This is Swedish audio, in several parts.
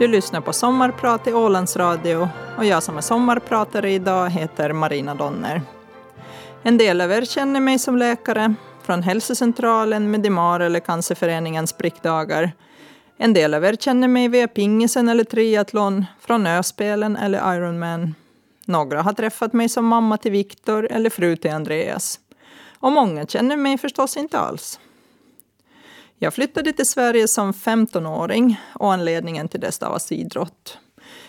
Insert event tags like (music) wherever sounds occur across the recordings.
Du lyssnar på Sommarprat i Ålands Radio och jag som är sommarpratare idag heter Marina Donner. En del av er känner mig som läkare från hälsocentralen, Medimar eller Cancerföreningens prickdagar. En del av er känner mig via pingisen eller triathlon, från öspelen eller Ironman. Några har träffat mig som mamma till Viktor eller fru till Andreas. Och många känner mig förstås inte alls. Jag flyttade till Sverige som 15-åring och anledningen till det stavas idrott.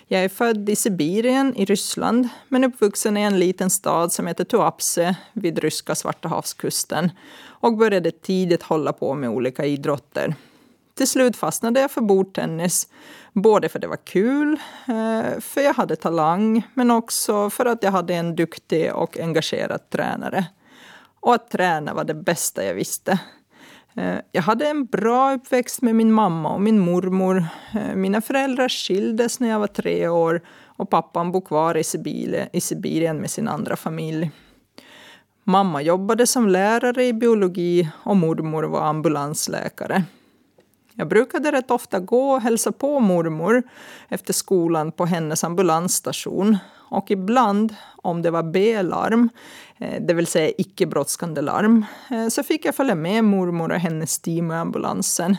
Jag är född i Sibirien i Ryssland men uppvuxen i en liten stad som heter Tuapse vid ryska Svarta havskusten och började tidigt hålla på med olika idrotter. Till slut fastnade jag för bordtennis, både för att det var kul, eh, för jag hade talang, men också för att jag hade en duktig och engagerad tränare. Och att träna var det bästa jag visste. Eh, jag hade en bra uppväxt med min mamma och min mormor. Eh, mina föräldrar skildes när jag var tre år och pappan bor kvar i Sibirien, i Sibirien med sin andra familj. Mamma jobbade som lärare i biologi och mormor var ambulansläkare. Jag brukade rätt ofta gå och hälsa på mormor efter skolan på hennes ambulansstation. Och ibland, om det var B-larm, eh, det vill säga icke brådskande larm, eh, så fick jag följa med mormor och hennes team i ambulansen.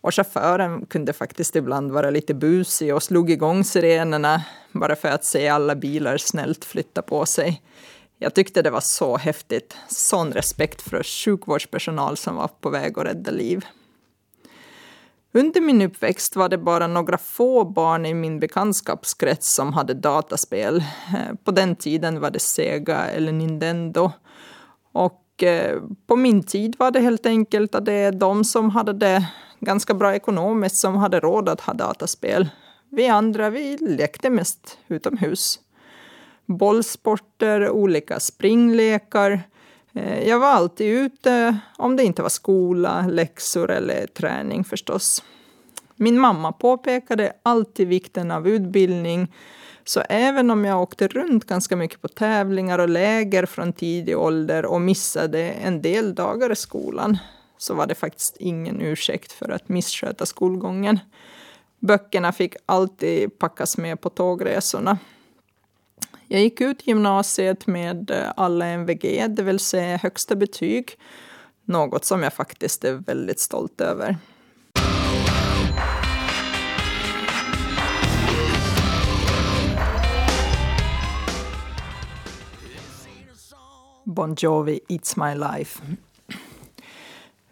Och chauffören kunde faktiskt ibland vara lite busig och slog igång sirenerna bara för att se alla bilar snällt flytta på sig. Jag tyckte det var så häftigt. Sån respekt för sjukvårdspersonal som var på väg att rädda liv. Under min uppväxt var det bara några få barn i min bekantskapskrets som hade dataspel. Eh, på den tiden var det Sega eller Nintendo. Och eh, på min tid var det helt enkelt att det är de som hade det ganska bra ekonomiskt som hade råd att ha dataspel. Vi andra vi lekte mest utomhus. Bollsporter, olika springlekar, Eh, Eh, jag var alltid ute, om det inte var skola, läxor eller träning förstås. Min mamma påpekade alltid vikten av utbildning, så även om jag åkte runt ganska mycket på tävlingar och läger från tidig ålder och missade en del dagar i skolan, så var det faktiskt ingen ursäkt för att missköta skolgången. Böckerna fick alltid packas med på tågresorna. Jag gick ut gymnasiet med eh, alla MVG, det vill säga högsta betyg. Något som jag faktiskt är väldigt stolt över. Bon Jovi, It's My Life.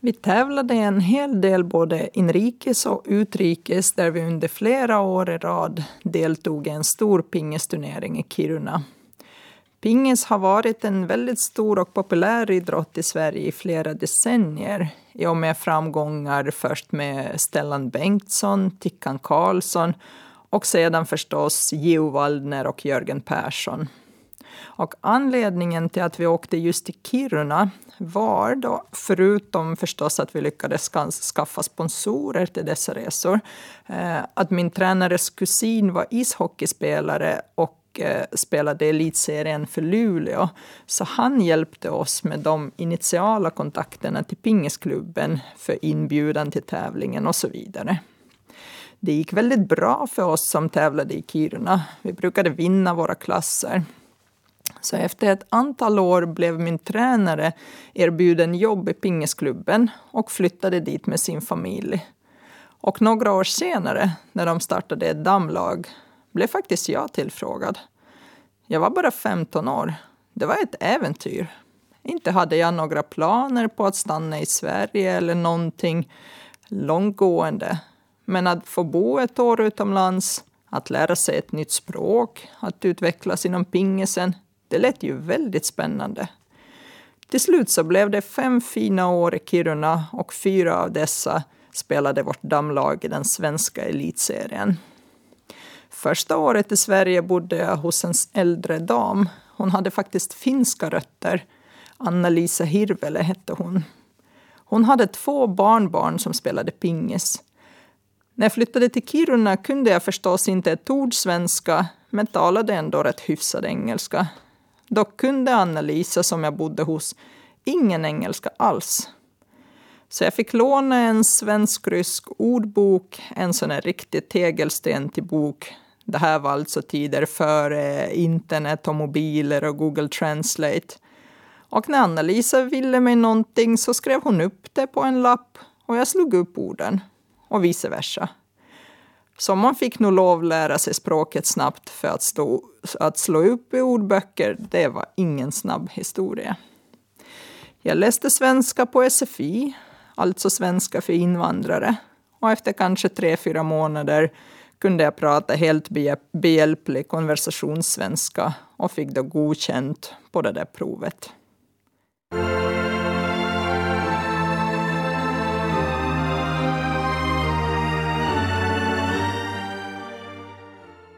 Vi tävlade en hel del både inrikes och utrikes där vi under flera år i rad deltog i en stor pingisturnering i Kiruna. Pingis har varit en väldigt stor och populär idrott i Sverige i flera decennier i och med framgångar först med Stellan Bengtsson, Tickan Karlsson och sedan förstås Geo Waldner och Jörgen Persson. Och anledningen till att vi åkte just till Kiruna var då, förutom förstås att vi lyckades skaffa sponsorer till dessa resor, eh, att min tränares kusin var ishockeyspelare och eh, spelade elitserien för Luleå. Så han hjälpte oss med de initiala kontakterna till pingisklubben för inbjudan till tävlingen och så vidare. Det gick väldigt bra för oss som tävlade i Kiruna. Vi brukade vinna våra klasser. Så efter ett antal år blev min tränare erbjuden jobb i pingisklubben och flyttade dit med sin familj. Och några år senare, när de startade ett dammlag, blev faktiskt jag tillfrågad. Jag var bara 15 år. Det var ett äventyr. Inte hade jag några planer på att stanna i Sverige eller någonting långtgående. Men att få bo ett år utomlands, att lära sig ett nytt språk, att utvecklas inom pingisen, det lät ju väldigt spännande. Till slut så blev det fem fina år i Kiruna och fyra av dessa spelade vårt damlag i den svenska elitserien. Första året i Sverige bodde jag hos en äldre dam. Hon hade faktiskt finska rötter. Anna-Lisa Hirvele hette hon. Hon hade två barnbarn som spelade pingis. När jag flyttade till Kiruna kunde jag förstås inte ett ord svenska men talade ändå rätt hyfsad engelska. Dock kunde Anna-Lisa, som jag bodde hos, ingen engelska alls. Så jag fick låna en svensk-rysk ordbok, en sån här riktig tegelsten till bok. Det här var alltså tider före eh, internet och mobiler och Google Translate. Och när Anna-Lisa ville mig någonting så skrev hon upp det på en lapp och jag slog upp orden. Och vice versa. Så man fick nog lov lära sig språket snabbt för att, stå, att slå upp i ordböcker, det var ingen snabb historia. Jag läste svenska på SFI, alltså svenska för invandrare. Och efter kanske tre, fyra månader kunde jag prata helt behjälplig konversationssvenska och fick då godkänt på det där provet.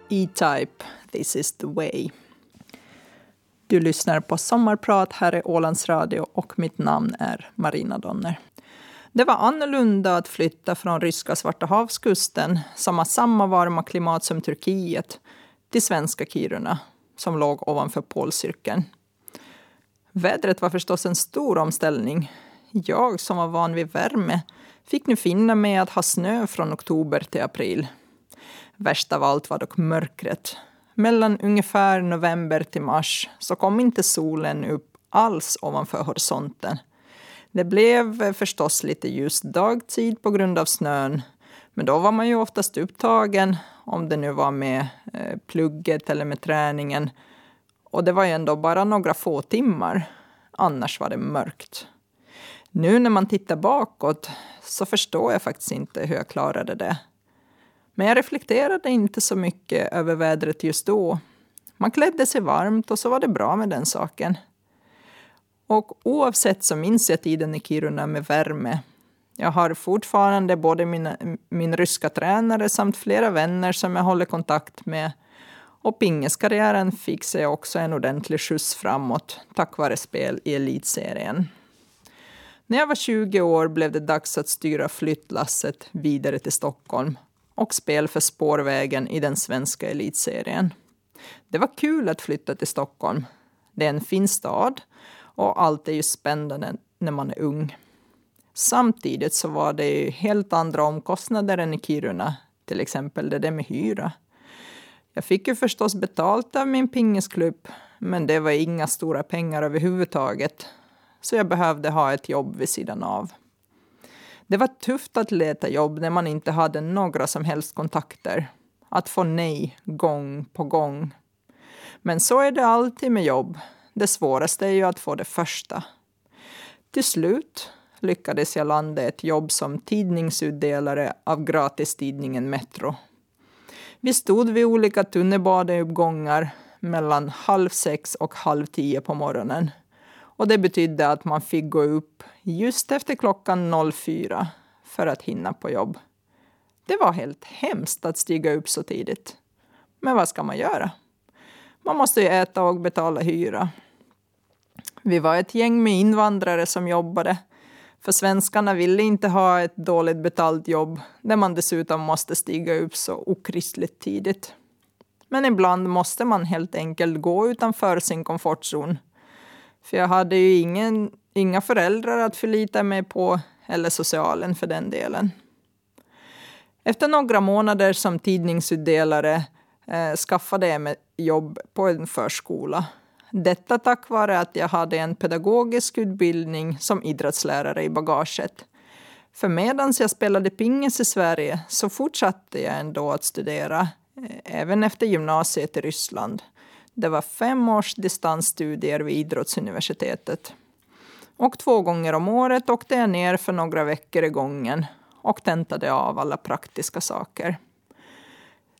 E-Type, This is the way. Du lyssnar på Sommarprat här i Ålands Radio och mitt namn är Marina Donner. Det var annorlunda att flytta från ryska Svarta havskusten, som har samma varma klimat som Turkiet, till svenska Kiruna, som låg ovanför polcirkeln. Vädret var förstås en stor omställning. Jag, som var van vid värme, fick nu finna mig att ha snö från oktober till april. Värst av allt var dock mörkret. Mellan ungefär november till mars så kom inte solen upp alls ovanför horisonten. Det blev förstås lite ljus dagtid på grund av snön, men då var man ju oftast upptagen, om det nu var med eh, plugget eller med träningen. Och det var ju ändå bara några få timmar, annars var det mörkt. Nu när man tittar bakåt så förstår jag faktiskt inte hur jag klarade det. Men jag reflekterade inte så mycket över vädret just då. Man klädde sig varmt och så var det bra med den saken. Och oavsett så minns jag tiden i Kiruna med värme. Jag har fortfarande både mina, min ryska tränare samt flera vänner som jag håller kontakt med. Och pingiskarriären fick sig också en ordentlig skjuts framåt tack vare spel i elitserien. När jag var 20 år blev det dags att styra flyttlasset vidare till Stockholm och spel för spårvägen i den svenska elitserien. Det var kul att flytta till Stockholm. Det är en fin stad och allt är ju spännande när man är ung. Samtidigt så var det ju helt andra omkostnader än i Kiruna, till exempel det där med hyra. Jag fick ju förstås betalt av min pingesklubb, men det var inga stora pengar överhuvudtaget. Så jag behövde ha ett jobb vid sidan av. Det var tufft att leta jobb när man inte hade några som helst kontakter. Att få nej gång på gång. Men så är det alltid med jobb. Det svåraste är ju att få det första. Till slut lyckades jag landa ett jobb som tidningsutdelare av gratistidningen Metro. Vi stod vid olika tunnelbaneuppgångar mellan halv sex och halv tio på morgonen. Och det betydde att man fick gå upp just efter klockan 04 för att hinna på jobb. Det var helt hemskt att stiga upp så tidigt. Men vad ska man göra? Man måste ju äta och betala hyra. Vi var ett gäng med invandrare som jobbade. För svenskarna ville inte ha ett dåligt betalt jobb där man dessutom måste stiga upp så okristligt tidigt. Men ibland måste man helt enkelt gå utanför sin komfortzon för jag hade ju ingen, inga föräldrar att förlita mig på, eller socialen för den delen. Efter några månader som tidningsutdelare eh, skaffade jag mig jobb på en förskola. Detta tack vare att jag hade en pedagogisk utbildning som idrottslärare i bagaget. För medan jag spelade pingis i Sverige så fortsatte jag ändå att studera, eh, även efter gymnasiet i Ryssland. Det var fem års distansstudier vid idrottsuniversitetet. Och två gånger om året åkte jag ner för några veckor i gången och tentade av alla praktiska saker.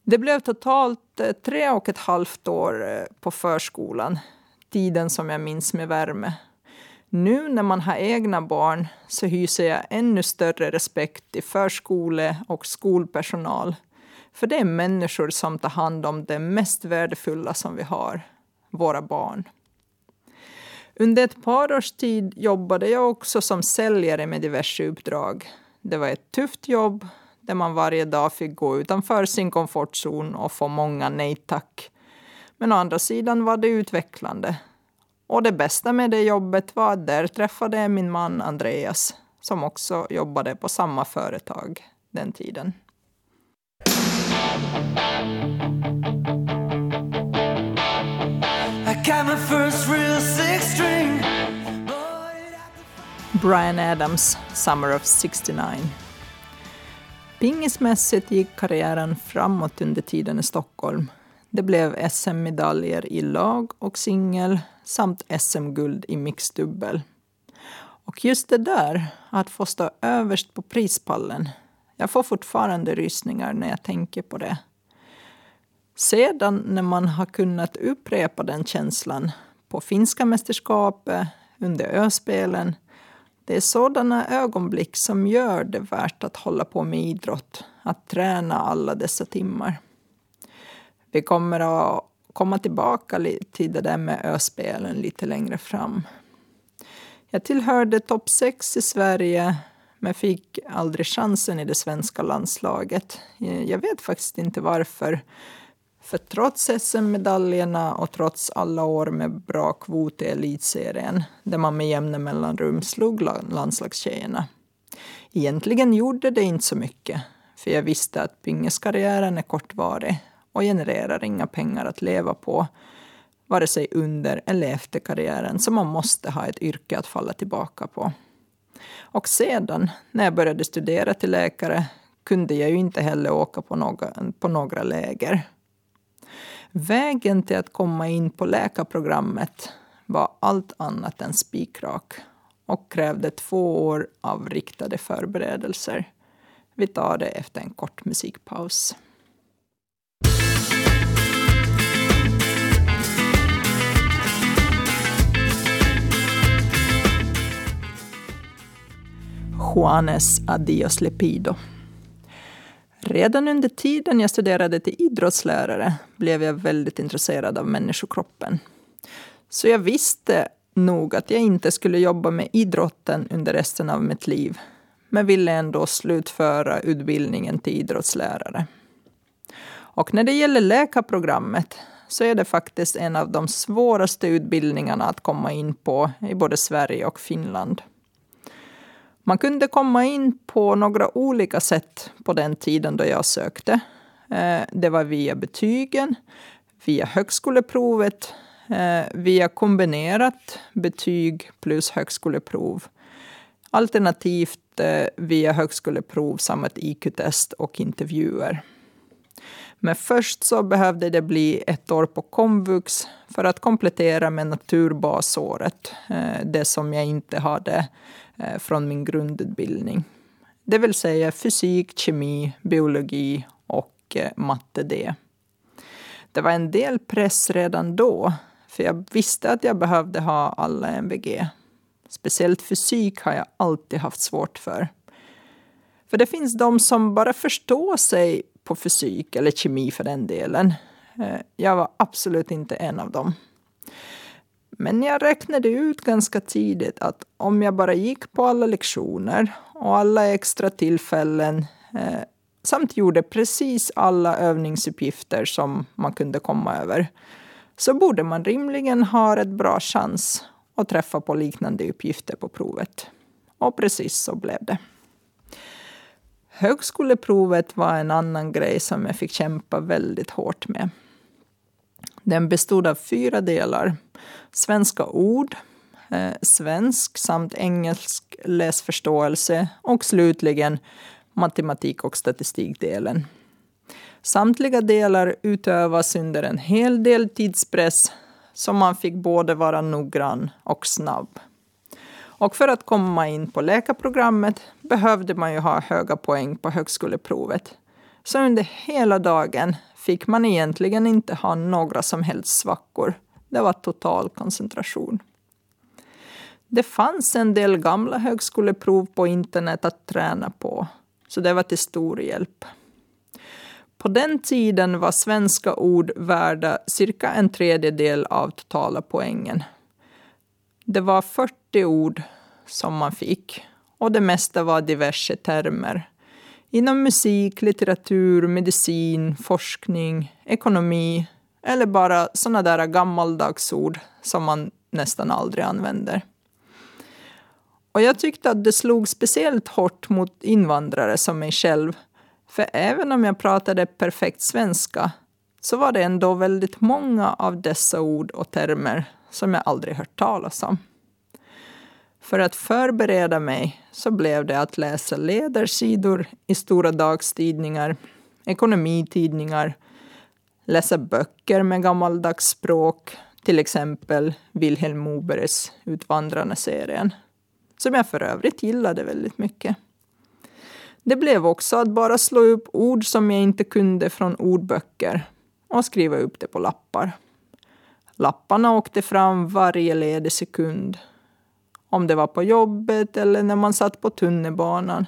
Det blev totalt eh, tre och ett halvt år eh, på förskolan, tiden som jag minns med värme. Nu när man har egna barn så hyser jag ännu större respekt till förskole och skolpersonal för det är människor som tar hand om det mest värdefulla som vi har, våra barn. Under ett par års tid jobbade jag också som säljare med diverse uppdrag. Det var ett tufft jobb där man varje dag fick gå utanför sin komfortzon och få många nej tack. Men å andra sidan var det utvecklande. Och det bästa med det jobbet var att där träffade jag min man Andreas som också jobbade på samma företag den tiden. Brian Adams, Summer of 69. Pingismässigt gick karriären framåt under tiden i Stockholm. Det blev SM-medaljer i lag och singel samt SM-guld i mixdubbel. Och just det där, att få stå överst på prispallen. Jag får fortfarande rysningar när jag tänker på det. Sedan när man har kunnat upprepa den känslan på finska mästerskapet, under öspelen. Det är sådana ögonblick som gör det värt att hålla på med idrott, att träna alla dessa timmar. Vi kommer att komma tillbaka till det där med öspelen lite längre fram. Jag tillhörde topp sex i Sverige men fick aldrig chansen i det svenska landslaget. Eh, jag vet faktiskt inte varför. För trots SM-medaljerna och trots alla år med bra kvot i elitserien, där man med jämna mellanrum slog landslagstjejerna. Egentligen gjorde det inte så mycket, för jag visste att pingiskarriären är kortvarig och genererar inga pengar att leva på, vare sig under eller efter karriären, så man måste ha ett yrke att falla tillbaka på. Och sedan, när jag började studera till läkare, kunde jag ju inte heller åka på några, på några läger. Vägen till att komma in på läkarprogrammet var allt annat än spikrak och krävde två år av riktade förberedelser. Vi tar det efter en kort musikpaus. Juanes Adios Lepido. Redan under tiden jag studerade till idrottslärare blev jag väldigt intresserad av människokroppen. Så jag visste nog att jag inte skulle jobba med idrotten under resten av mitt liv, men ville ändå slutföra utbildningen till idrottslärare. Och när det gäller läkarprogrammet så är det faktiskt en av de svåraste utbildningarna att komma in på i både Sverige och Finland. Man kunde komma in på några olika sätt på den tiden då jag sökte. Eh, det var via betygen, via högskoleprovet, eh, via kombinerat betyg plus högskoleprov. Alternativt eh, via högskoleprov samt ett IQ-test och intervjuer. Men först så behövde det bli ett år på komvux för att komplettera med naturbasåret. Det som jag inte hade Eh, från min grundutbildning. Det vill säga fysik, kemi, biologi och eh, matte D. Det var en del press redan då, för jag visste att jag behövde ha alla MVG. Speciellt fysik har jag alltid haft svårt för. För det finns de som bara förstår sig på fysik, eller kemi för den delen. Eh, jag var absolut inte en av dem. Men jag räknade ut ganska tidigt att om jag bara gick på alla lektioner och alla extra tillfällen eh, samt gjorde precis alla övningsuppgifter som man kunde komma över så borde man rimligen ha ett bra chans att träffa på liknande uppgifter på provet. Och precis så blev det. Högskoleprovet var en annan grej som jag fick kämpa väldigt hårt med. Den bestod av fyra delar svenska ord, eh, svensk samt engelsk läsförståelse och slutligen matematik och statistikdelen. Samtliga delar utövas under en hel del tidspress så man fick både vara noggrann och snabb. Och för att komma in på läkarprogrammet behövde man ju ha höga poäng på högskoleprovet. Så under hela dagen fick man egentligen inte ha några som helst svackor. Det var total koncentration. Det fanns en del gamla högskoleprov på internet att träna på, så det var till stor hjälp. På den tiden var svenska ord värda cirka en tredjedel av totala poängen. Det var 40 ord som man fick och det mesta var diverse termer. Inom musik, litteratur, medicin, forskning, ekonomi, eller bara såna där gammaldags ord som man nästan aldrig använder. Och jag tyckte att det slog speciellt hårt mot invandrare som mig själv. För även om jag pratade perfekt svenska så var det ändå väldigt många av dessa ord och termer som jag aldrig hört talas om. För att förbereda mig så blev det att läsa ledarsidor i stora dagstidningar, ekonomitidningar, läsa böcker med gammaldags språk, till exempel Vilhelm Mobergs Utvandrarna-serien, som jag för övrigt gillade väldigt mycket. Det blev också att bara slå upp ord som jag inte kunde från ordböcker och skriva upp det på lappar. Lapparna åkte fram varje ledig sekund. Om det var på jobbet eller när man satt på tunnelbanan.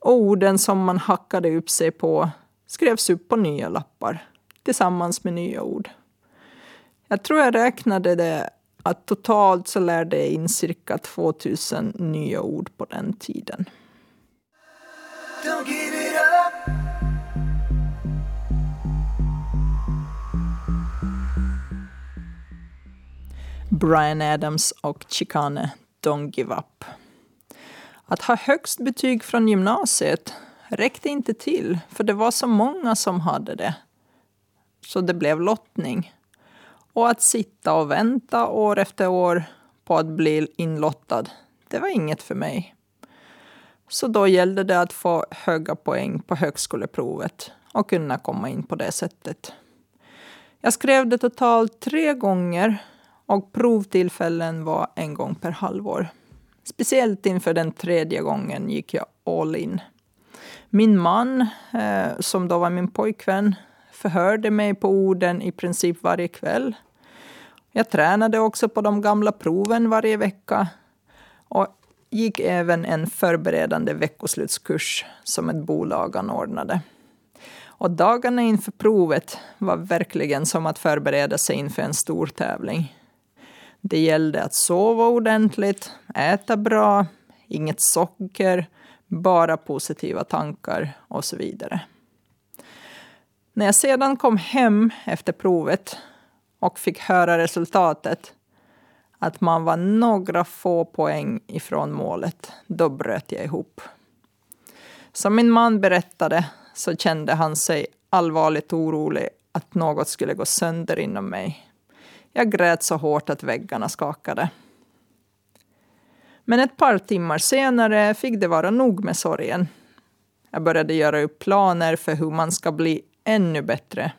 Och orden som man hackade upp sig på skrevs upp på nya lappar tillsammans med nya ord. Jag tror jag räknade det att totalt så lärde jag in cirka 2000 nya ord på den tiden. Brian Adams och Chicane Don't Give Up. Att ha högst betyg från gymnasiet räckte inte till, för det var så många som hade det. Så det blev lottning. Och att sitta och vänta år efter år på att bli inlottad, det var inget för mig. Så då gällde det att få höga poäng på högskoleprovet och kunna komma in på det sättet. Jag skrev det totalt tre gånger och provtillfällen var en gång per halvår. Speciellt inför den tredje gången gick jag all in. Min man, eh, som då var min pojkvän, förhörde mig på orden i princip varje kväll. Jag tränade också på de gamla proven varje vecka och gick även en förberedande veckoslutskurs som ett bolag anordnade. Och dagarna inför provet var verkligen som att förbereda sig inför en stor tävling. Det gällde att sova ordentligt, äta bra, inget socker, bara positiva tankar och så vidare. När jag sedan kom hem efter provet och fick höra resultatet, att man var några få poäng ifrån målet, då bröt jag ihop. Som min man berättade så kände han sig allvarligt orolig att något skulle gå sönder inom mig. Jag grät så hårt att väggarna skakade. Men ett par timmar senare fick det vara nog med sorgen. Jag började göra upp planer för hur man ska bli ännu bättre.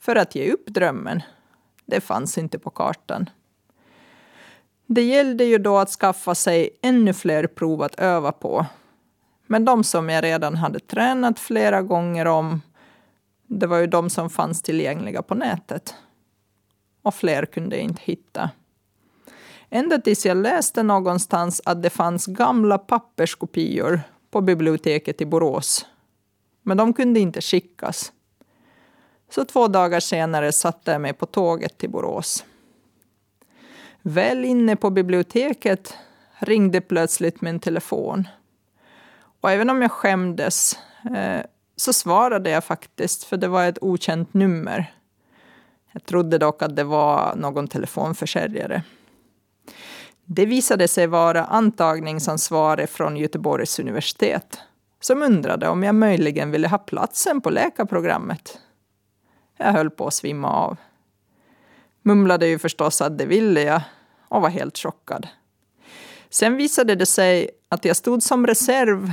För att ge upp drömmen. Det fanns inte på kartan. Det gällde ju då att skaffa sig ännu fler prov att öva på. Men de som jag redan hade tränat flera gånger om, det var ju de som fanns tillgängliga på nätet. Och fler kunde jag inte hitta. Ända tills jag läste någonstans att det fanns gamla papperskopior på biblioteket i Borås. Men de kunde inte skickas. Så två dagar senare satte jag mig på tåget till Borås. Väl inne på biblioteket ringde plötsligt min telefon. Och även om jag skämdes eh, så svarade jag faktiskt, för det var ett okänt nummer. Jag trodde dock att det var någon telefonförsäljare. Det visade sig vara antagningsansvarig från Göteborgs universitet som undrade om jag möjligen ville ha platsen på läkarprogrammet. Jag höll på att svimma av. Mumlade ju förstås att det ville jag och var helt chockad. Sen visade det sig att jag stod som reserv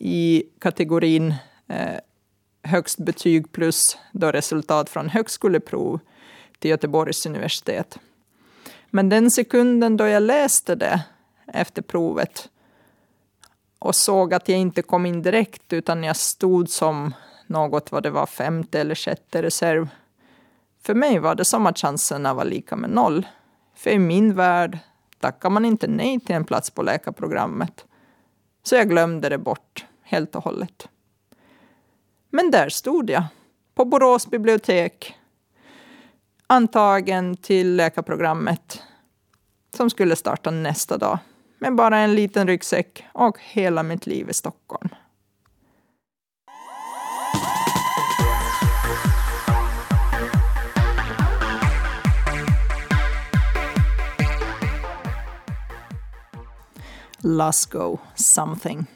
i kategorin eh, högst betyg plus då resultat från högskoleprov till Göteborgs universitet. Men den sekunden då jag läste det efter provet och såg att jag inte kom in direkt utan jag stod som något vad det var femte eller sjätte reserv. För mig var det som att chanserna var lika med noll. För i min värld tackar man inte nej till en plats på läkarprogrammet. Så jag glömde det bort helt och hållet. Men där stod jag, på Borås bibliotek, antagen till läkarprogrammet som skulle starta nästa dag med bara en liten ryggsäck och hela mitt liv i Stockholm. Glasgow something.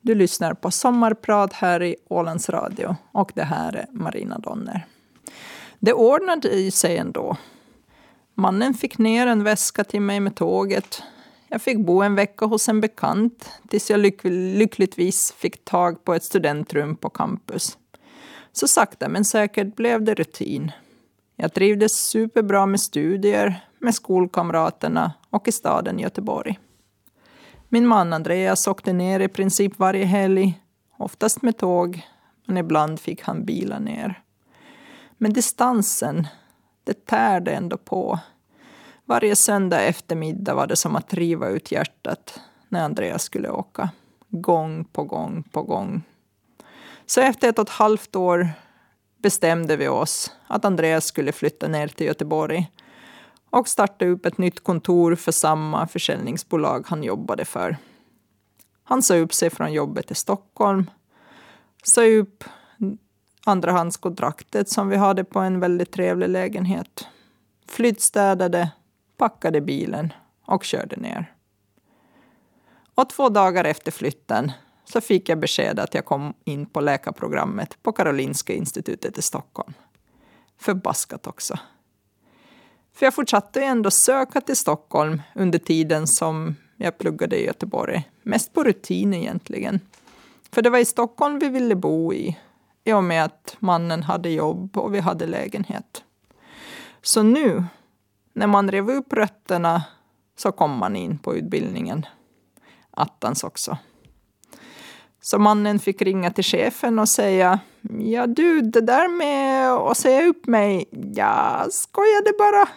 Du lyssnar på Sommarprat här i Ålands Radio och det här är Marina Donner. Det ordnade sig ändå. Mannen fick ner en väska till mig med tåget. Jag fick bo en vecka hos en bekant tills jag lyck lyckligtvis fick tag på ett studentrum på campus. Så sakta men säkert blev det rutin. Jag trivdes superbra med studier, med skolkamraterna och i staden Göteborg. Min man Andreas åkte ner i princip varje helg, oftast med tåg, men ibland fick han bila ner. Men distansen, det tärde ändå på. Varje söndag eftermiddag var det som att riva ut hjärtat när Andreas skulle åka. Gång på gång på gång. Så efter ett och ett halvt år bestämde vi oss att Andreas skulle flytta ner till Göteborg och starta upp ett nytt kontor för samma försäljningsbolag han jobbade för. Han sa upp sig från jobbet i Stockholm, sa upp andrahandskontraktet som vi hade på en väldigt trevlig lägenhet, flyttstädade, packade bilen och körde ner. Och två dagar efter flytten så fick jag besked att jag kom in på läkarprogrammet på Karolinska institutet i Stockholm. Förbaskat också. För jag fortsatte ändå söka till Stockholm under tiden som jag pluggade i Göteborg. Mest på rutin egentligen. För det var i Stockholm vi ville bo i, i och med att mannen hade jobb och vi hade lägenhet. Så nu, när man rev upp rötterna, så kom man in på utbildningen. Attans också. Så mannen fick ringa till chefen och säga Ja du, det där med att säga upp mig, jag skojade bara.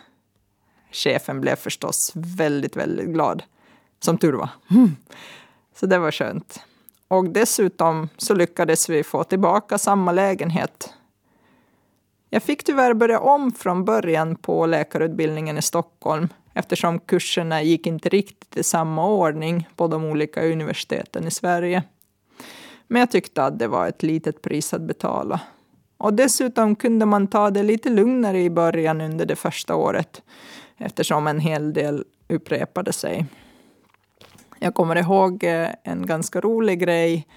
Chefen blev förstås väldigt, väldigt glad. Som tur var. Hmm. Så det var skönt. Och dessutom så lyckades vi få tillbaka samma lägenhet. Jag fick tyvärr börja om från början på läkarutbildningen i Stockholm eftersom kurserna gick inte riktigt i samma ordning på de olika universiteten i Sverige. Men jag tyckte att det var ett litet pris att betala. Och dessutom kunde man ta det lite lugnare i början under det första året eftersom en hel del upprepade sig. Jag kommer ihåg eh, en ganska rolig grej.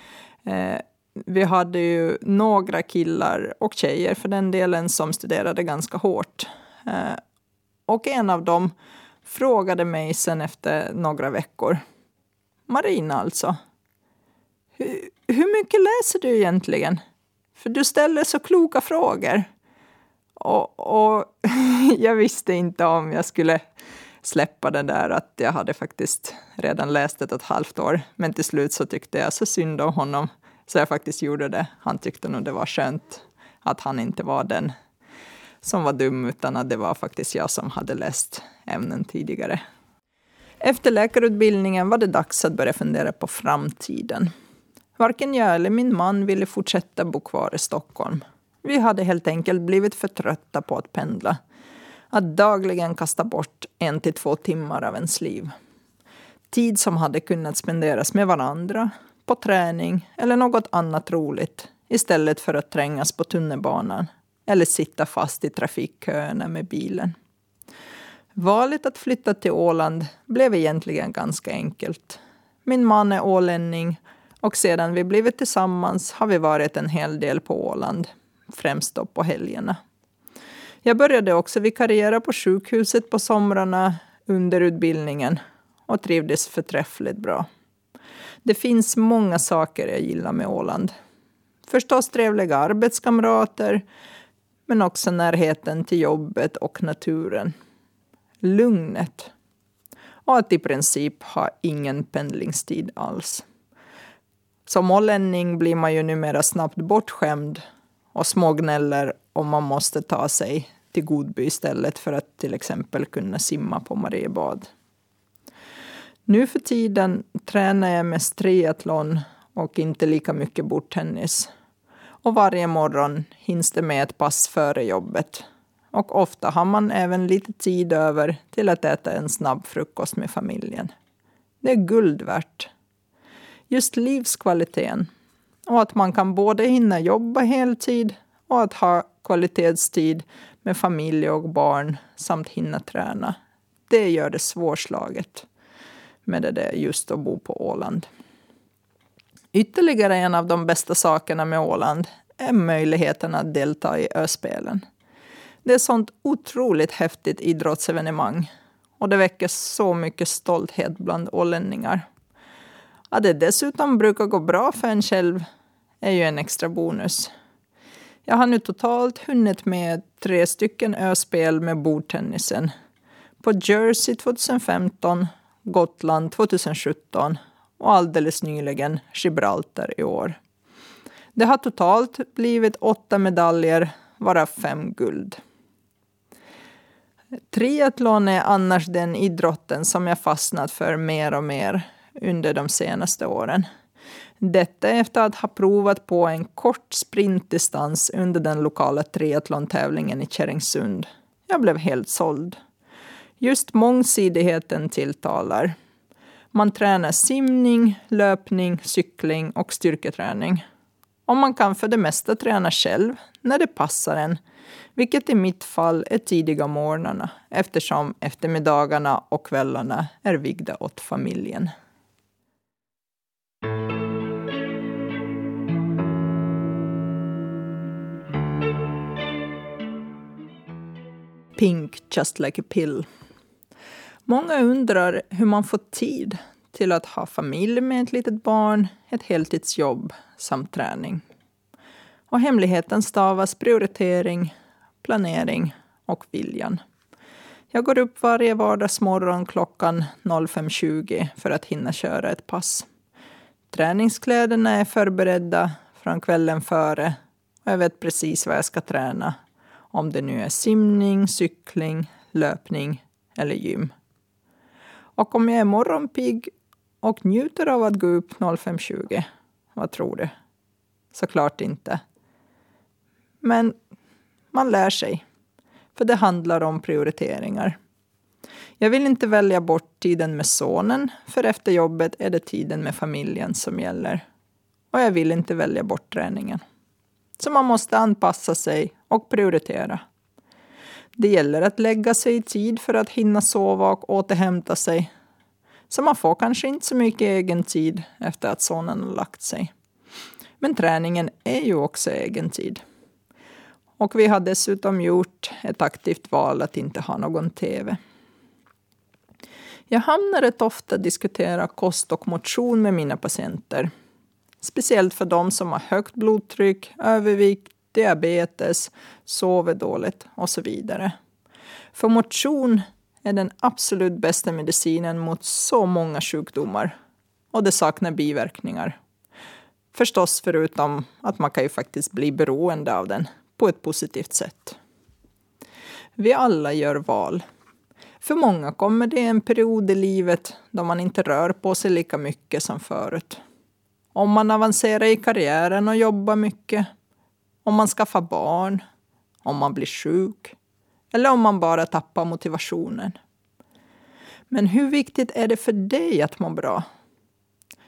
Eh, vi hade ju några killar och tjejer för den delen som studerade ganska hårt. Eh, och en av dem frågade mig sen efter några veckor. Marina alltså. Hur, hur mycket läser du egentligen? För du ställer så kloka frågor. Och, och (laughs) jag visste inte om jag skulle släppa det där att jag hade faktiskt redan läst ett och ett halvt år. Men till slut så tyckte jag så synd om honom så jag faktiskt gjorde det. Han tyckte nog det var skönt att han inte var den som var dum utan att det var faktiskt jag som hade läst ämnen tidigare. Efter läkarutbildningen var det dags att börja fundera på framtiden. Varken jag eller min man ville fortsätta bo kvar i Stockholm. Vi hade helt enkelt blivit för trötta på att pendla. Att dagligen kasta bort en till två timmar av ens liv. Tid som hade kunnat spenderas med varandra, på träning eller något annat roligt istället för att trängas på tunnelbanan eller sitta fast i trafikköerna med bilen. Valet att flytta till Åland blev egentligen ganska enkelt. Min man är ålänning och sedan vi blivit tillsammans har vi varit en hel del på Åland, främst då på helgerna. Jag började också vikariera på sjukhuset på somrarna under utbildningen och trivdes förträffligt bra. Det finns många saker jag gillar med Åland. Förstås trevliga arbetskamrater, men också närheten till jobbet och naturen. Lugnet. Och att i princip ha ingen pendlingstid alls. Som ålänning blir man ju numera snabbt bortskämd och smågnäller om man måste ta sig till Godby istället för att till exempel kunna simma på Mariebad. Nu för tiden tränar jag mest triathlon och inte lika mycket bordtennis. Och varje morgon hinns det med ett pass före jobbet. Och ofta har man även lite tid över till att äta en snabb frukost med familjen. Det är guld värt just livskvaliteten. Och att man kan både hinna jobba heltid och att ha kvalitetstid med familj och barn samt hinna träna. Det gör det svårslaget med det där just att bo på Åland. Ytterligare en av de bästa sakerna med Åland är möjligheten att delta i öspelen. Det är sånt otroligt häftigt idrottsevenemang och det väcker så mycket stolthet bland ålänningar. Att det dessutom brukar gå bra för en själv är ju en extra bonus. Jag har nu totalt hunnit med tre stycken öspel med bordtennisen. På Jersey 2015, Gotland 2017 och alldeles nyligen Gibraltar i år. Det har totalt blivit åtta medaljer, varav fem guld. Triathlon är annars den idrotten som jag fastnat för mer och mer under de senaste åren. Detta efter att ha provat på en kort sprintdistans under den lokala triathlon-tävlingen i Kärringsund. Jag blev helt såld. Just mångsidigheten tilltalar. Man tränar simning, löpning, cykling och styrketräning. Och man kan för det mesta träna själv när det passar en, vilket i mitt fall är tidiga morgnarna eftersom eftermiddagarna och kvällarna är vigda åt familjen. Pink just like a pill. Många undrar hur man får tid till att ha familj med ett litet barn, ett heltidsjobb samt träning. Och hemligheten stavas prioritering, planering och viljan. Jag går upp varje vardagsmorgon klockan 05.20 för att hinna köra ett pass. Träningskläderna är förberedda från kvällen före och jag vet precis vad jag ska träna. Om det nu är simning, cykling, löpning eller gym. Och om jag är morgonpigg och njuter av att gå upp 05.20, vad tror du? Såklart inte. Men man lär sig. För det handlar om prioriteringar. Jag vill inte välja bort tiden med sonen, för efter jobbet är det tiden med familjen som gäller. Och jag vill inte välja bort träningen. Så man måste anpassa sig och prioritera. Det gäller att lägga sig i tid för att hinna sova och återhämta sig. Så man får kanske inte så mycket egen tid efter att sonen har lagt sig. Men träningen är ju också egen tid. Och vi har dessutom gjort ett aktivt val att inte ha någon TV. Jag hamnar rätt ofta diskutera kost och motion med mina patienter. Speciellt för de som har högt blodtryck, övervikt, diabetes, sover dåligt och så vidare. För motion är den absolut bästa medicinen mot så många sjukdomar och det saknar biverkningar. Förstås förutom att man kan ju faktiskt bli beroende av den på ett positivt sätt. Vi alla gör val. För många kommer det en period i livet då man inte rör på sig lika mycket som förut. Om man avancerar i karriären och jobbar mycket, om man skaffar barn, om man blir sjuk eller om man bara tappar motivationen. Men hur viktigt är det för dig att må bra?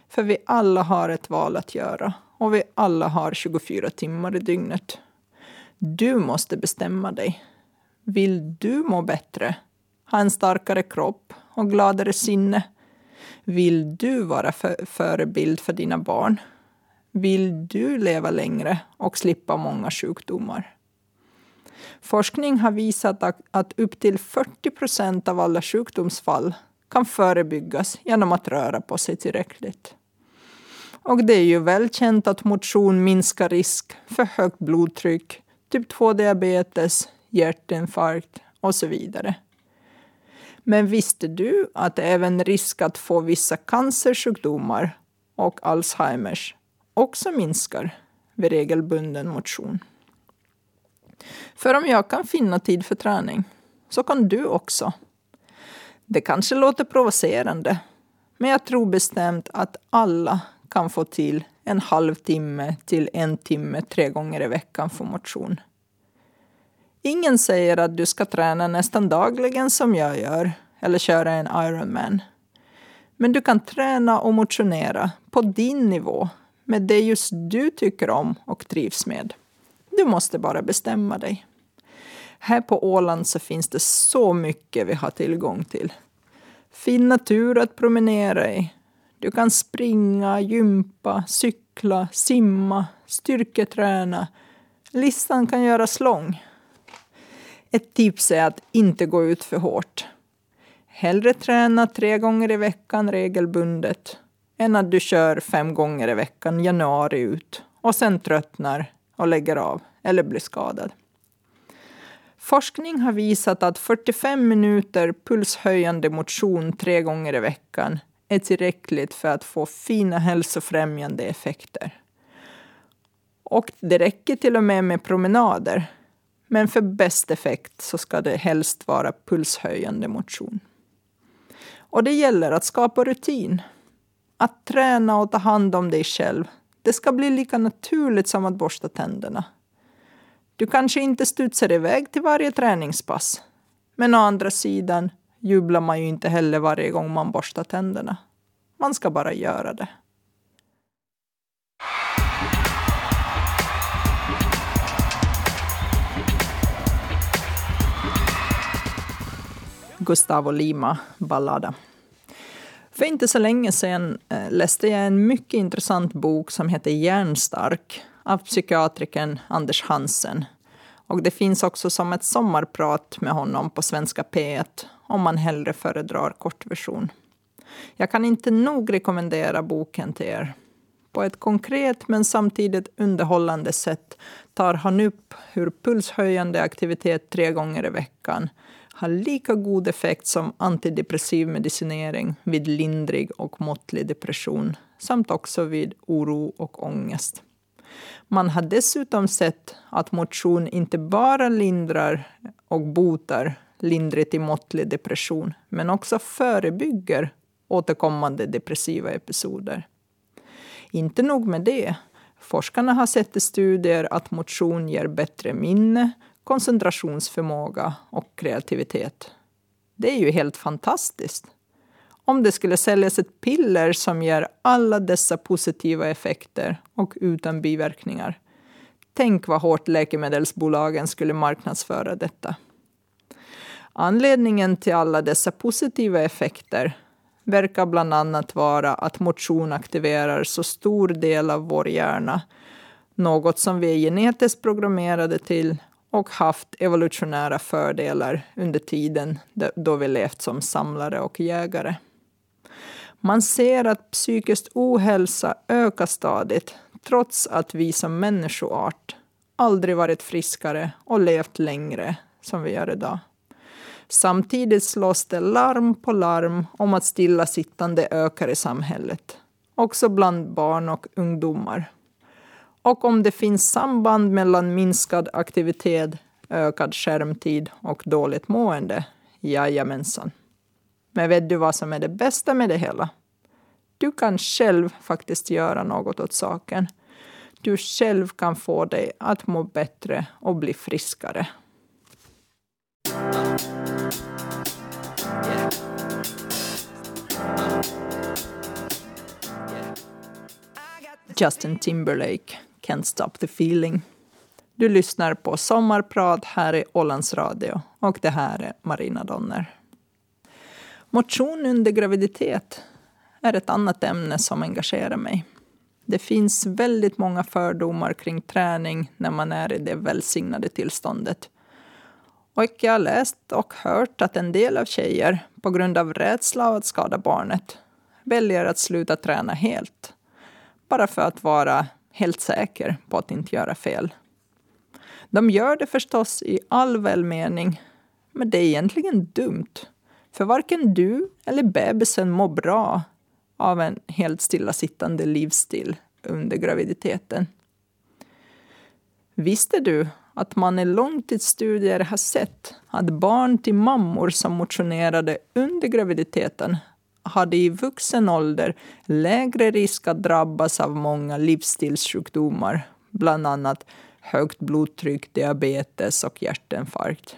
För vi alla har ett val att göra och vi alla har 24 timmar i dygnet. Du måste bestämma dig. Vill du må bättre, ha en starkare kropp och gladare sinne? Vill du vara förebild för dina barn? Vill du leva längre och slippa många sjukdomar? Forskning har visat att upp till 40 procent av alla sjukdomsfall kan förebyggas genom att röra på sig tillräckligt. Och det är ju välkänt att motion minskar risk för högt blodtryck, typ 2-diabetes, hjärtinfarkt och så vidare. Men visste du att även risk att få vissa cancersjukdomar och Alzheimers också minskar vid regelbunden motion? För om jag kan finna tid för träning så kan du också. Det kanske låter provocerande, men jag tror bestämt att alla kan få till en halvtimme till en timme tre gånger i veckan för motion. Ingen säger att du ska träna nästan dagligen som jag gör eller köra en Ironman. Men du kan träna och motionera på din nivå med det just du tycker om och trivs med. Du måste bara bestämma dig. Här på Åland så finns det så mycket vi har tillgång till. fin natur att promenera i. Du kan springa, gympa, cykla, simma, styrketräna. Listan kan göras lång. Ett tips är att inte gå ut för hårt. Hellre träna tre gånger i veckan regelbundet än att du kör fem gånger i veckan januari ut och sen tröttnar och lägger av eller blir skadad. Forskning har visat att 45 minuter pulshöjande motion tre gånger i veckan är tillräckligt för att få fina hälsofrämjande effekter. Och det räcker till och med med promenader. Men för bäst effekt så ska det helst vara pulshöjande motion. Och det gäller att skapa rutin. Att träna och ta hand om dig själv. Det ska bli lika naturligt som att borsta tänderna. Du kanske inte studsar iväg till varje träningspass. Men å andra sidan jublar man ju inte heller varje gång man borstar tänderna. Man ska bara göra det. Gustavo Lima, Ballada. För inte så länge sedan eh, läste jag en mycket intressant bok som heter Järnstark av psykiatrikern Anders Hansen. Och det finns också som ett sommarprat med honom på Svenska P1 om man hellre föredrar kortversion. Jag kan inte nog rekommendera boken till er. På ett konkret men samtidigt underhållande sätt tar han upp hur pulshöjande aktivitet tre gånger i veckan har lika god effekt som antidepressiv medicinering vid lindrig och måttlig depression samt också vid oro och ångest. Man har dessutom sett att motion inte bara lindrar och botar lindrig till måttlig depression, men också förebygger återkommande depressiva episoder. Inte nog med det. Forskarna har sett i studier att motion ger bättre minne, koncentrationsförmåga och kreativitet. Det är ju helt fantastiskt. Om det skulle säljas ett piller som ger alla dessa positiva effekter och utan biverkningar. Tänk vad hårt läkemedelsbolagen skulle marknadsföra detta. Anledningen till alla dessa positiva effekter verkar bland annat vara att motion aktiverar så stor del av vår hjärna, något som vi är genetiskt programmerade till och haft evolutionära fördelar under tiden då vi levt som samlare och jägare. Man ser att psykisk ohälsa ökar stadigt trots att vi som människoart aldrig varit friskare och levt längre som vi gör idag. Samtidigt slås det larm på larm om att stillasittande ökar i samhället, också bland barn och ungdomar. Och om det finns samband mellan minskad aktivitet, ökad skärmtid och dåligt mående, jajamensan. Men vet du vad som är det bästa med det hela? Du kan själv faktiskt göra något åt saken. Du själv kan få dig att må bättre och bli friskare. Justin Timberlake, Can't Stop the Feeling. Du lyssnar på Sommarprat här i Ålands Radio och det här är Marina Donner. Motion under graviditet är ett annat ämne som engagerar mig. Det finns väldigt många fördomar kring träning när man är i det välsignade tillståndet. Och jag har läst och hört att en del av tjejer, på grund av rädsla av att skada barnet, väljer att sluta träna helt. Bara för att vara helt säker på att inte göra fel. De gör det förstås i all välmening, men det är egentligen dumt. För varken du eller bebisen mår bra av en helt stillasittande livsstil under graviditeten. Visste du att man i långtidsstudier har sett att barn till mammor som motionerade under graviditeten hade i vuxen ålder lägre risk att drabbas av många livsstilssjukdomar, bland annat högt blodtryck, diabetes och hjärtinfarkt.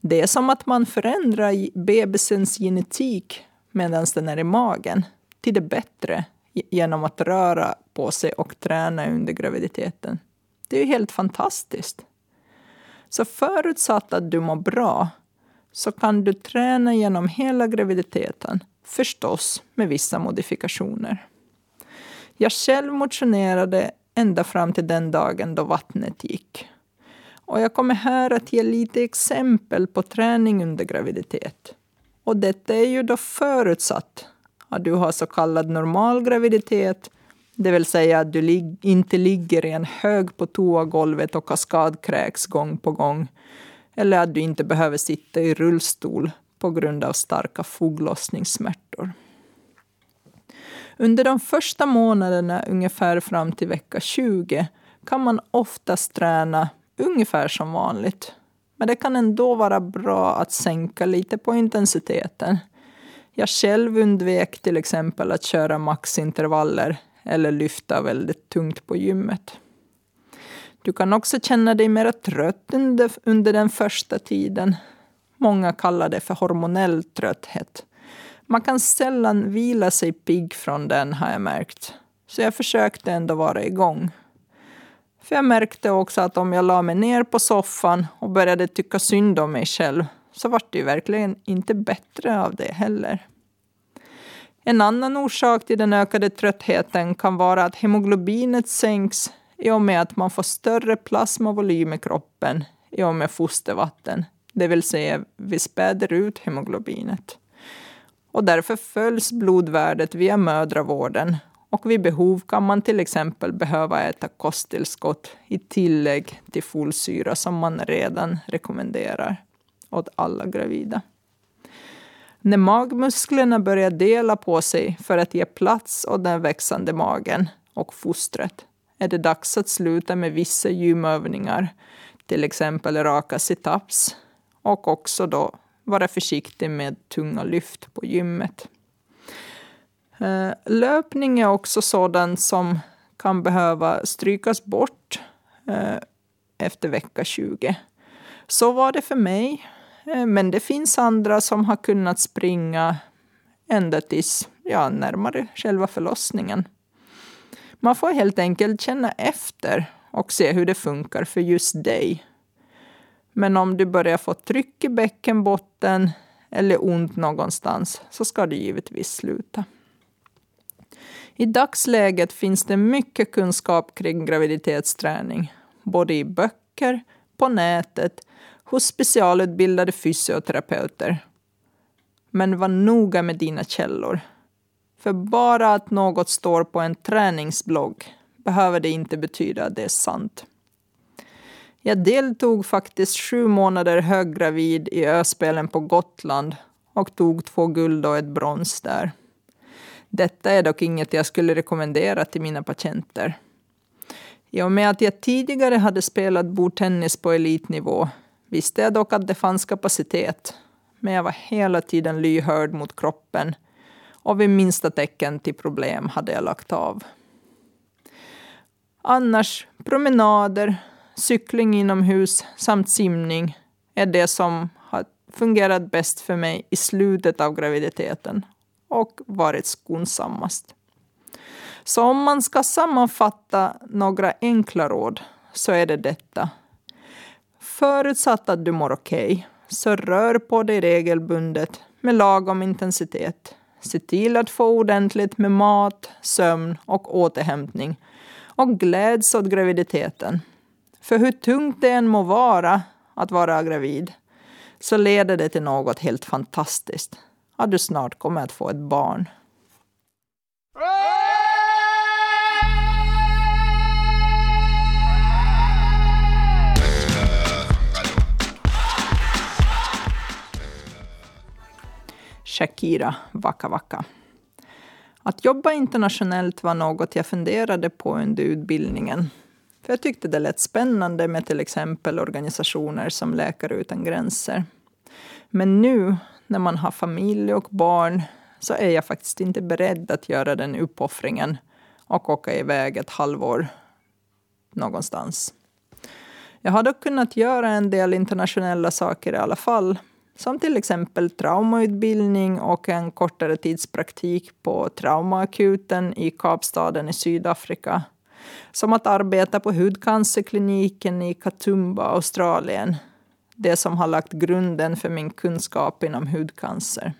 Det är som att man förändrar bebisens genetik medan den är i magen till det bättre genom att röra på sig och träna under graviditeten. Det är ju helt fantastiskt. Så förutsatt att du mår bra så kan du träna genom hela graviditeten, förstås med vissa modifikationer. Jag själv motionerade ända fram till den dagen då vattnet gick. Och jag kommer här att ge lite exempel på träning under graviditet. Och detta är ju då förutsatt att du har så kallad normal graviditet, det vill säga att du inte ligger i en hög på toagolvet och kaskadkräks gång på gång, eller att du inte behöver sitta i rullstol på grund av starka foglossningssmärtor. Under de första månaderna, ungefär fram till vecka 20, kan man oftast träna ungefär som vanligt. Men det kan ändå vara bra att sänka lite på intensiteten. Jag själv undvek till exempel att köra maxintervaller eller lyfta väldigt tungt på gymmet. Du kan också känna dig mer trött under, under den första tiden. Många kallar det för hormonell trötthet. Man kan sällan vila sig pigg från den har jag märkt. Så jag försökte ändå vara igång. För jag märkte också att om jag la mig ner på soffan och började tycka synd om mig själv så var det ju verkligen inte bättre av det heller. En annan orsak till den ökade tröttheten kan vara att hemoglobinet sänks i och med att man får större plasmavolym i kroppen i och med fostervatten, det vill säga vi späder ut hemoglobinet. Och därför följs blodvärdet via mödravården och vid behov kan man till exempel behöva äta kosttillskott i tillägg till folsyra som man redan rekommenderar åt alla gravida. När magmusklerna börjar dela på sig för att ge plats åt den växande magen och fostret är det dags att sluta med vissa gymövningar, till exempel raka situps och också då vara försiktig med tunga lyft på gymmet. Eh, löpning är också sådant som kan behöva strykas bort eh, efter vecka 20. Så var det för mig, eh, men det finns andra som har kunnat springa ända tills ja, närmare själva förlossningen. Man får helt enkelt känna efter och se hur det funkar för just dig. Men om du börjar få tryck i bäckenbotten eller ont någonstans så ska du givetvis sluta. I dagsläget finns det mycket kunskap kring graviditetsträning, både i böcker, på nätet, hos specialutbildade fysioterapeuter. Men var noga med dina källor. För bara att något står på en träningsblogg behöver det inte betyda att det är sant. Jag deltog faktiskt sju månader höggravid i öspelen på Gotland och tog två guld och ett brons där. Detta är dock inget jag skulle rekommendera till mina patienter. I och med att jag tidigare hade spelat bordtennis på elitnivå visste jag dock att det fanns kapacitet, men jag var hela tiden lyhörd mot kroppen och vid minsta tecken till problem hade jag lagt av. Annars, promenader, cykling inomhus samt simning är det som har fungerat bäst för mig i slutet av graviditeten och varit skonsammast. Så om man ska sammanfatta några enkla råd så är det detta. Förutsatt att du mår okej, okay, så rör på dig regelbundet med lagom intensitet. Se till att få ordentligt med mat, sömn och återhämtning och gläds åt graviditeten. För hur tungt det än må vara att vara gravid så leder det till något helt fantastiskt att du snart kommer att få ett barn. Shakira Waka Waka. Att jobba internationellt var något jag funderade på under utbildningen. För jag tyckte det lät spännande med till exempel organisationer som Läkare utan gränser. Men nu när man har familj och barn så är jag faktiskt inte beredd att göra den uppoffringen och åka iväg ett halvår någonstans. Jag har dock kunnat göra en del internationella saker i alla fall. Som till exempel traumautbildning och en kortare tidspraktik på traumaakuten i Kapstaden i Sydafrika. Som att arbeta på hudcancerkliniken i Katoomba, Australien det som har lagt grunden för min kunskap inom hudcancer.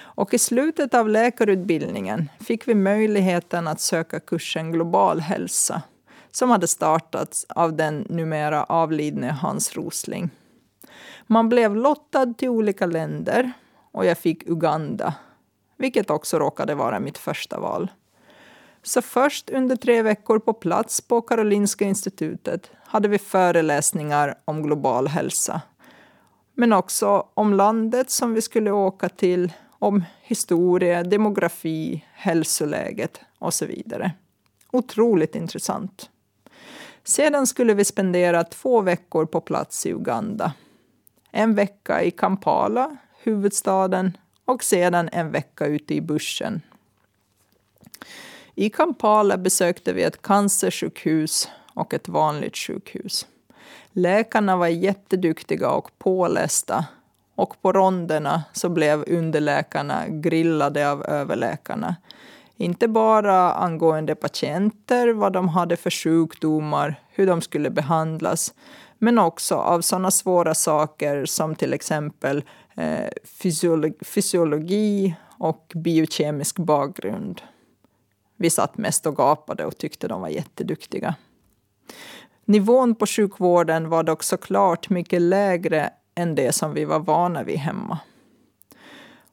Och i slutet av läkarutbildningen fick vi möjligheten att söka kursen Global hälsa som hade startats av den numera avlidne Hans Rosling. Man blev lottad till olika länder och jag fick Uganda, vilket också råkade vara mitt första val. Så först under tre veckor på plats på Karolinska institutet hade vi föreläsningar om global hälsa. Men också om landet som vi skulle åka till, om historia, demografi, hälsoläget och så vidare. Otroligt intressant. Sedan skulle vi spendera två veckor på plats i Uganda. En vecka i Kampala, huvudstaden, och sedan en vecka ute i bussen. I Kampala besökte vi ett cancersjukhus och ett vanligt sjukhus. Läkarna var jätteduktiga och pålästa och på ronderna så blev underläkarna grillade av överläkarna. Inte bara angående patienter, vad de hade för sjukdomar, hur de skulle behandlas, men också av sådana svåra saker som till exempel eh, fysiologi, fysiologi och biokemisk bakgrund. Vi satt mest och gapade och tyckte de var jätteduktiga. Nivån på sjukvården var dock såklart mycket lägre än det som vi var vana vid hemma.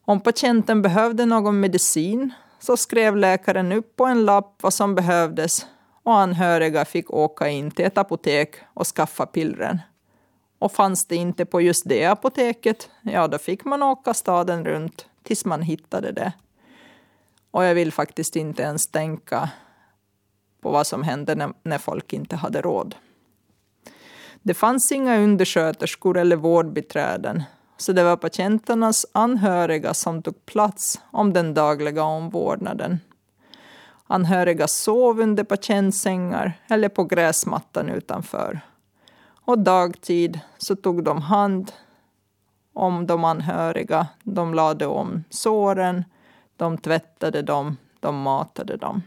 Om patienten behövde någon medicin så skrev läkaren upp på en lapp vad som behövdes och anhöriga fick åka in till ett apotek och skaffa pillren. Och fanns det inte på just det apoteket, ja då fick man åka staden runt tills man hittade det. Och jag vill faktiskt inte ens tänka på vad som hände när, när folk inte hade råd. Det fanns inga undersköterskor eller vårdbiträden, så det var patienternas anhöriga som tog plats om den dagliga omvårdnaden. Anhöriga sov under patientsängar eller på gräsmattan utanför. Och dagtid så tog de hand om de anhöriga. De lade om såren, de tvättade dem, de matade dem.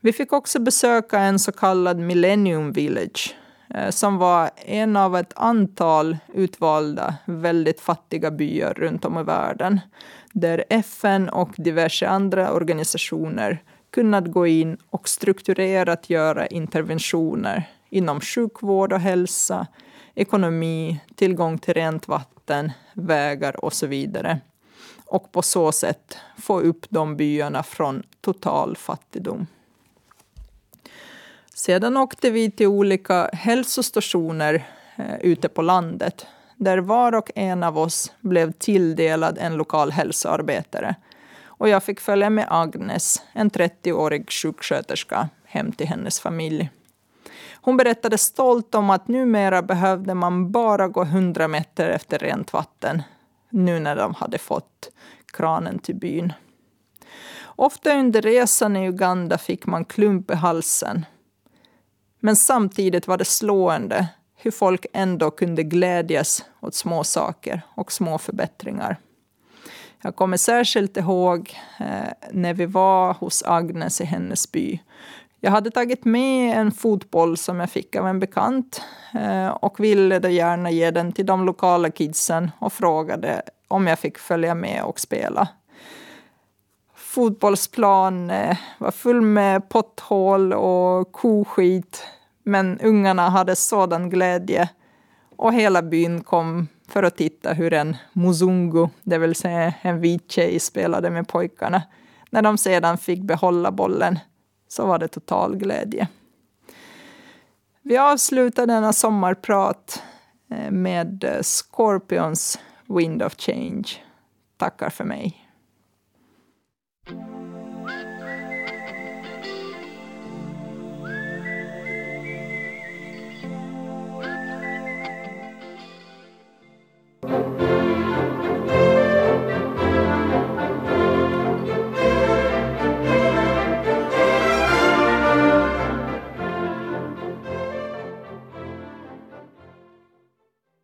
Vi fick också besöka en så kallad Millennium Village eh, som var en av ett antal utvalda väldigt fattiga byar runt om i världen där FN och diverse andra organisationer kunnat gå in och strukturerat göra interventioner inom sjukvård och hälsa, ekonomi, tillgång till rent vatten, vägar och så vidare och på så sätt få upp de byarna från total fattigdom. Sedan åkte vi till olika hälsostationer eh, ute på landet där var och en av oss blev tilldelad en lokal hälsoarbetare. Och jag fick följa med Agnes, en 30-årig sjuksköterska, hem till hennes familj. Hon berättade stolt om att numera behövde man bara gå 100 meter efter rent vatten, nu när de hade fått kranen till byn. Ofta under resan i Uganda fick man klump i halsen. Men samtidigt var det slående hur folk ändå kunde glädjas åt små saker och små förbättringar. Jag kommer särskilt ihåg eh, när vi var hos Agnes i hennes by. Jag hade tagit med en fotboll som jag fick av en bekant eh, och ville då gärna ge den till de lokala kidsen och frågade om jag fick följa med och spela. Fotbollsplan eh, var full med potthål och koskit men ungarna hade sådan glädje och hela byn kom för att titta hur en muzungu, det vill säga en vit tjej, spelade med pojkarna. När de sedan fick behålla bollen så var det total glädje. Vi avslutar denna sommarprat eh, med eh, Scorpions Wind of Change. Tackar för mig.